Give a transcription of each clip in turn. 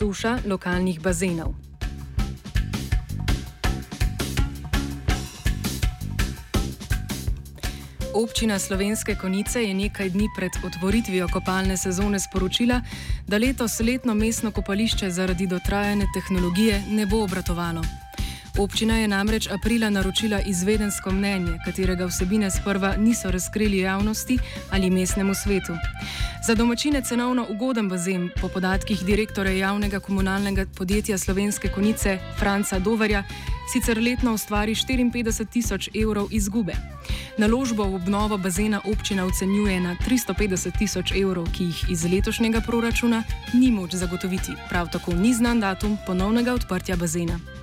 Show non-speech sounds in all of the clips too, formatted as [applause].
suša lokalnih bazenov. Občina Slovenske konice je nekaj dni pred otvoritvijo kopalne sezone sporočila, da letos letno mestno kopališče zaradi dotrajane tehnologije ne bo obratovalo. Občina je namreč aprila naročila izvedensko mnenje, katerega vsebine sprva niso razkrili javnosti ali mestnemu svetu. Za domačine cenovno ugoden bazen, po podatkih direktorja javnega komunalnega podjetja Slovenske konice Franca Doverja, sicer letno ustvari 54 tisoč evrov izgube. Naložbo v obnovo bazena občina ocenjuje na 350 tisoč evrov, ki jih iz letošnjega proračuna ni moč zagotoviti. Prav tako ni znan datum ponovnega odprtja bazena.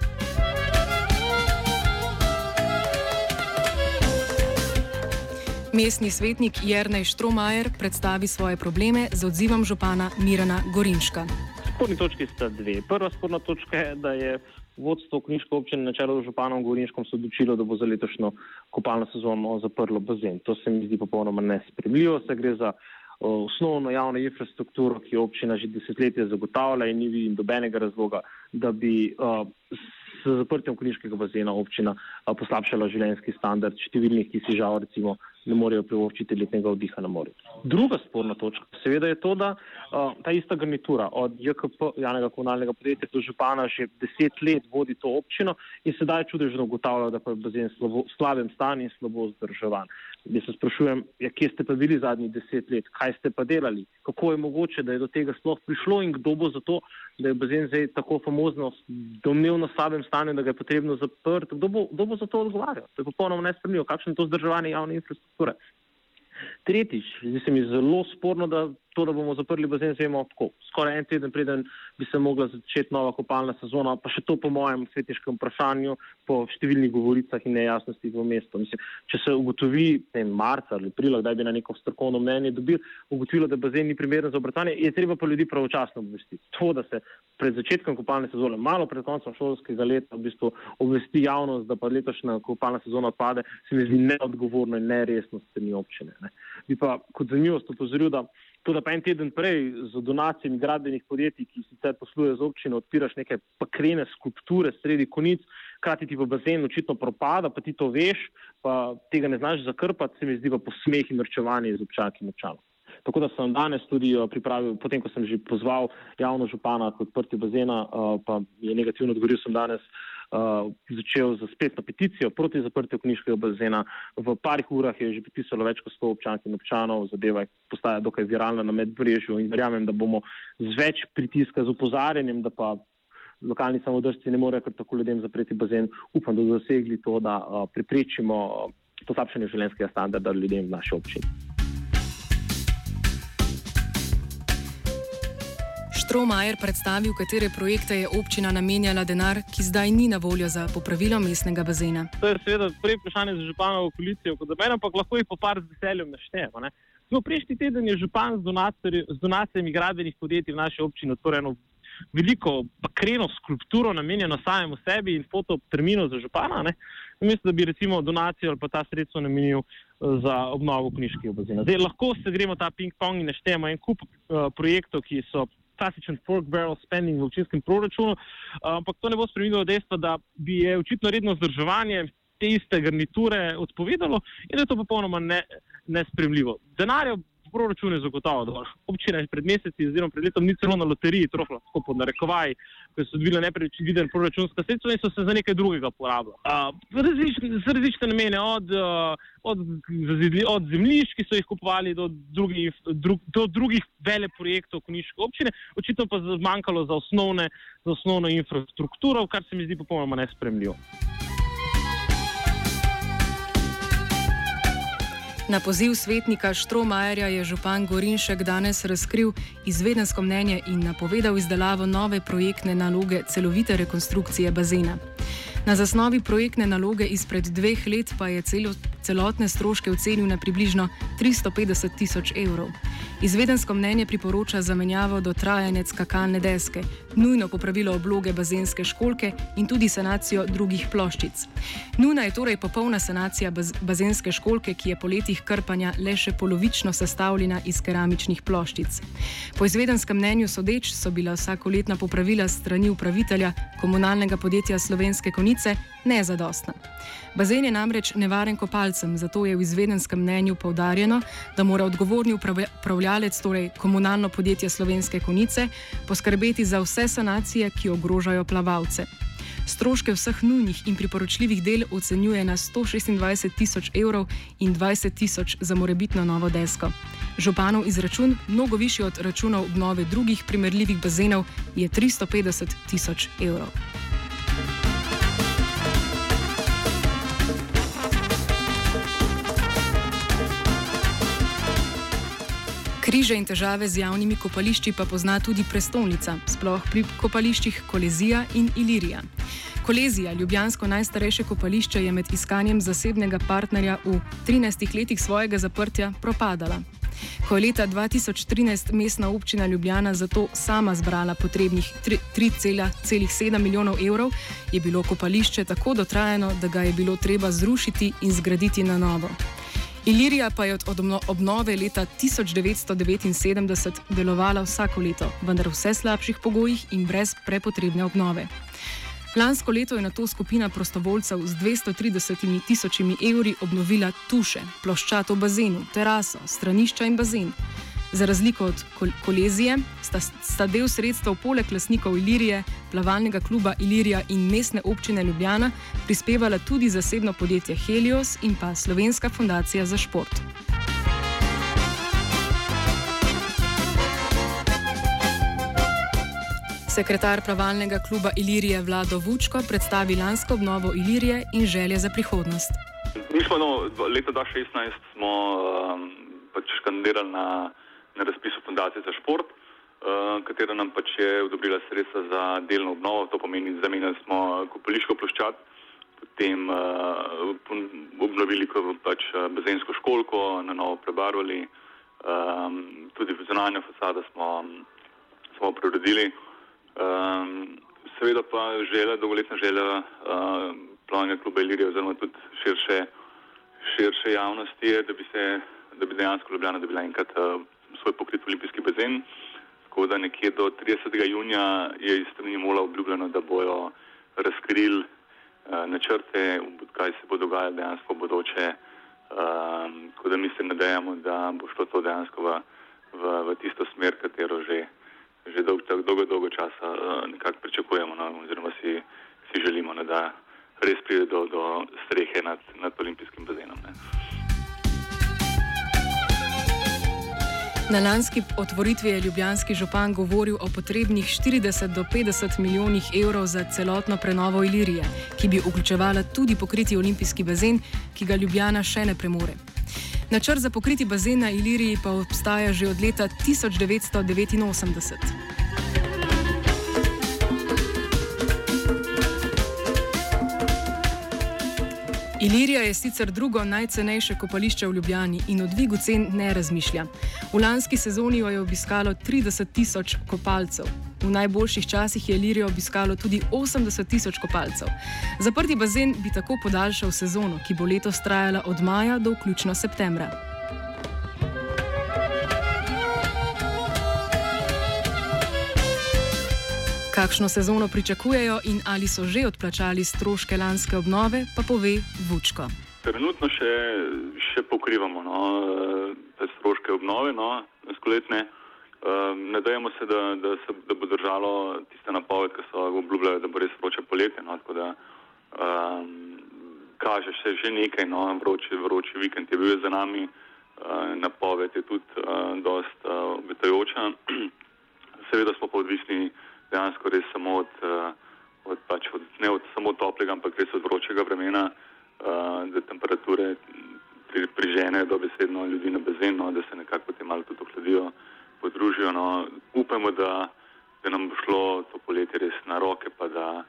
Mestni svetnik Jrnej Štromajer predstavi svoje probleme z odzivom župana Mirana Gorinška. Sporni točki sta dve. Prva sporna točka je, da je vodstvo Kniške občine na čelu z županom Gorinškom se odločilo, da bo za letošnjo kopalno sezono zaprlo bazen. To se mi zdi popolnoma nespremljivo. Se gre za osnovno javno infrastrukturo, ki jo občina že desetletje zagotavlja in ni vidim dobenega razloga, da bi uh, s zaprtjem Kniškega bazena občina uh, poslabšala življenjski standard številnih, ki si žal recimo ne morejo privoščiti letnega vdiha na morju. Druga sporna točka seveda je to, da uh, ta ista garnitura od JKP, javnega komunalnega podjetja, do župana že deset let vodi to občino in sedaj čudežno ugotavlja, da pa je bazen slabo, slabem stanju in slabo vzdrževan. Jaz se sprašujem, ja, kje ste pa bili zadnjih deset let, kaj ste pa delali, kako je mogoče, da je do tega sploh prišlo in kdo bo za to, da je bazen zdaj tako famozno, domnevno slabem stanju, da ga je potrebno zaprti, kdo bo, kdo bo za to odgovarjal? To je popolnoma nespremljivo, kakšno je to vzdrževanje javne infrastrukture. Tretjič, zdi se mi zelo sporno, da to, da bomo zaprli bazen, zvemo tako. Skoraj en teden preden bi se mogla začeti nova kopalna sezona, pa še to po mojem svetniškem vprašanju, po številnih govoricah in nejasnosti v mestu. Mislim, če se ugotovi, ne vem, marca ali aprila, da bi na neko strokovno mnenje dobil, ugotovilo, da bazen ni primeren za obratovanje, je treba pa ljudi pravočasno obvestiti. To, da se pred začetkom kopalne sezone, malo pred koncem šolskega leta, v bistvu obvesti javnost, da pa letošnja kopalna sezona odpade, se mi zdi neodgovorno in neresno strani občine. Ne. Bi pa kot zanimivost upozoril, da To, da pa en teden prej z donacijami gradbenih podjetij, ki sicer poslujejo z občino, odpiraš neke pakrene skulpture sredi konic, krati ti v bazen očitno propada, pa ti to veš, pa tega ne znaš zakrpati, se mi zdi pa posmeh in vrčevanje iz občank in občanov. Tako da sem danes tudi eh, pripravil, potem ko sem že pozval javno župana k odprtju bazena, eh, pa je negativno odgovoril, sem danes začel z spletno peticijo proti zaprtju knjiškega bazena. V parih urah je že podpisalo več kot 100 občank in občanov, zadeva je postaja dokaj viralna na medmrežju in verjamem, da bomo z več pritiska, z upozarjanjem, da pa lokalni samodržci ne morejo kar tako ljudem zapreti bazen, upam, da bodo dosegli to, da uh, preprečimo poslabšanje življenjskega standarda ljudem v naši občini. Štromajer predstavil, katere projekte je občina namenjala denar, ki zdaj ni na voljo za popravilo mestnega bazena. To je seveda prej vprašanje za župana v koalicijo, kot za mene, ampak lahko jih po par z veseljem naštejemo. No, prejšnji teden je župan z donacijami gradbenih podjetij v naši občini odprl eno veliko bakreno skulpturo, namenjeno samemu sebi in fototermino za župana. Namesto da bi recimo donacijo ali pa ta sredstvo namenil eh, za obnovo knjižkega bazena. Zdaj lahko se gremo ta ping-pong in naštejemo en kup uh, projektov, ki so klasičen fork barrel spending v občinskem proračunu, ampak to ne bo spremenilo dejstva, da bi je očitno redno vzdrževanje te iste garniture odpovedalo in da je to popolnoma ne, nespremljivo. Denarja proračun je dovolj. Občina je pred meseci, oziroma pred letom, ni celo na loteriji, troh lahko pod narekovaj, ko so dobile neprečvidene proračunske sredstva in so se za nekaj drugega porabila. Uh, za različne namene, od, uh, od, od zemljišč, ki so jih kupovali, do drugih, dru, do drugih vele projektov koniške občine, očitno pa zmanjkalo za, osnovne, za osnovno infrastrukturo, kar se mi zdi popolnoma nespremljivo. Na poziv svetnika Štromajerja je župan Gorinšek danes razkril izvedensko mnenje in napovedal izdelavo nove projektne naloge celovite rekonstrukcije bazena. Na zasnovi projektne naloge izpred dveh let pa je celo, celotne stroške ocenil na približno 350 tisoč evrov. Izvedensko mnenje priporoča zamenjavo do trajanja skakalne deske, nujno popravilo obloge bazenske školke in tudi sanacijo drugih ploščic. Nujna je torej popolna sanacija baz bazenske školke, ki je po letih krpanja le še polovično sestavljena iz keramičnih ploščic. Po izvedenskem mnenju sodeč so bila vsakoletna popravila strani upravitelja komunalnega podjetja Slovenske konice nezadostna. Bazen je namreč nevaren kopalcem, zato je v izvedenskem mnenju povdarjeno, da mora odgovorni upravljalec, torej komunalno podjetje Slovenske konice, poskrbeti za vse sanacije, ki ogrožajo plavalce. Stroške vseh nujnih in priporočljivih del ocenjuje na 126 tisoč evrov in 20 tisoč za morebitno novo desko. Županov izračun, mnogo višji od računov obnove drugih primerljivih bazenov, je 350 tisoč evrov. Križe in težave z javnimi kopališči pa pozna tudi prestolnica, sploh pri kopališčih Kolezija in Ilirija. Kolezija, ljubljansko najstarejše kopališče, je med iskanjem zasebnega partnerja v 13 letih svojega zaprtja propadala. Ko je leta 2013 mestna občina Ljubljana zato sama zbrala potrebnih 3,7 milijonov evrov, je bilo kopališče tako dotrajano, da ga je bilo treba zrušiti in zgraditi na novo. Ilirija pa je od obnove leta 1979 delovala vsako leto, vendar v vse slabših pogojih in brez prepotrebne obnove. Lansko leto je na to skupina prostovoljcev z 230 tisočimi evri obnovila tuše, ploščat v bazenu, teraso, stranišča in bazen. Za razliko od kol kolezije sta, sta del sredstev poleg lasnikov Ilirije, plavalnega kluba Ilirija in mestne občine Ljubljana prispevala tudi zasebno podjetje Helios in pa Slovenska fundacija za šport. Sekretar plavalnega kluba Ilirije Vlado Vučko predstavi lansko obnovo Ilirije in želje za prihodnost. Mi smo no, leta 2016 smo, um, pač kandidirali na na razpisu Fundacije za šport, uh, katera nam pač je odobrila sredstva za delno obnovo, to pomeni, zamenjali smo kopališko ploščad, potem uh, obnovili pač eh, bazensko školko, na novo prebarvali, tudi zunanjo fasado smo, smo preuredili. Um, seveda pa želja, dolgoletna želja plavanja kluba Ilirija oziroma tudi širše, širše javnosti je, da bi se da bi dejansko Ljubljana dobila enkrat uh, svoj pokrit olimpijski bazen. Tako da nekje do 30. junija je iz strani Mola obljubljeno, da bojo razkrili uh, načrte, kaj se bo dogajalo dejansko v bodoče. Um, tako da mi se nadejamo, da bo šlo to dejansko v, v, v tisto smer, katero že, že dolgo, dolgo, dolgo časa uh, nekako pričakujemo no, oziroma si, si želimo, ne, da res pride do, do strehe nad, nad olimpijskim bazenom. Ne. Na lanski otvoritvi je ljubljanski župan govoril o potrebnih 40 do 50 milijonih evrov za celotno prenovo Ilirije, ki bi vključevala tudi pokriti olimpijski bazen, ki ga Ljubljana še ne premore. Načrt za pokriti bazen na Iliriji pa obstaja že od leta 1989. Ilirija je sicer drugo najcenejše kopališče v Ljubljani in o dvigu cen ne razmišlja. V lanski sezoni jo je obiskalo 30 tisoč kopalcev. V najboljših časih je Ilirijo obiskalo tudi 80 tisoč kopalcev. Zaprti bazen bi tako podaljšal sezono, ki bo letos trajala od maja do vključno septembra. Kakšno sezono pričakujejo in ali so že odplačali stroške lanske obnove, pa pove Vučko. Trenutno še, še pokrivamo no, te stroške obnove, no, skoletne. Um, Nadejamo se da, da se, da bo držalo tiste napoved, ki so obljubljali, da bo res vroče poletje. No, tako da um, kaže se že nekaj, no, vroči, vroči vikend je bil za nami, uh, napoved je tudi uh, dosta uh, obetajoča. [clears throat] Seveda smo pa odvisni dejansko res samo od, uh, od, pač od ne od samo toplega, ampak res od vročega vremena, uh, da temperature pri, prižene dobesedno ljudi na bazen, no, da se nekako potem malo tudi ohladijo, podružijo. No. Upamo, da, da nam bo šlo to poletje res na roke, pa da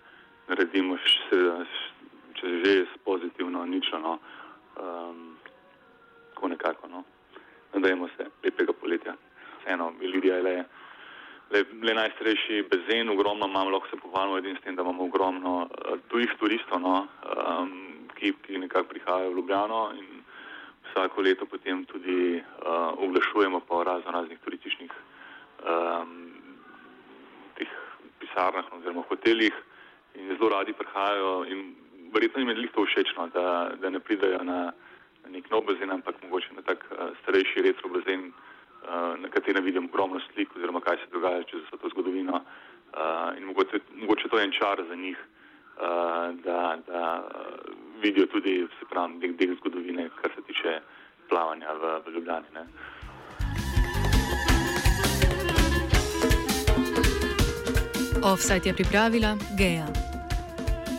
naredimo še, če že je pozitivno, ničlo. No. Um, tako nekako. No. Nadajemo se lepega poletja. Vseeno, Ilirija je le, le, le najstarejši bazen, ogromno imamo, lahko se pohvalimo edin s tem, da imamo ogromno uh, tujih turistov, no, um, ki, ki nekako prihajajo v Ljubljano in vsako leto potem tudi uh, oglašujemo po razno raznih turističnih um, pisarnah oziroma hotelih in zelo radi prihajajo in verjetno jim je lihto všečno, da, da ne pridajo na, na nek nov bazen, ampak mogoče na tak uh, starejši retro bazen, na katerem vidim ogromno slik oziroma kaj se dogaja čez vso to zgodovino uh, in mogoče, mogoče to je en čar za njih, uh, da, da vidijo tudi, se pravi, del, del zgodovine, kar se tiče plavanja v, v Ljubljani. Ne. Offside je pripravila Geja.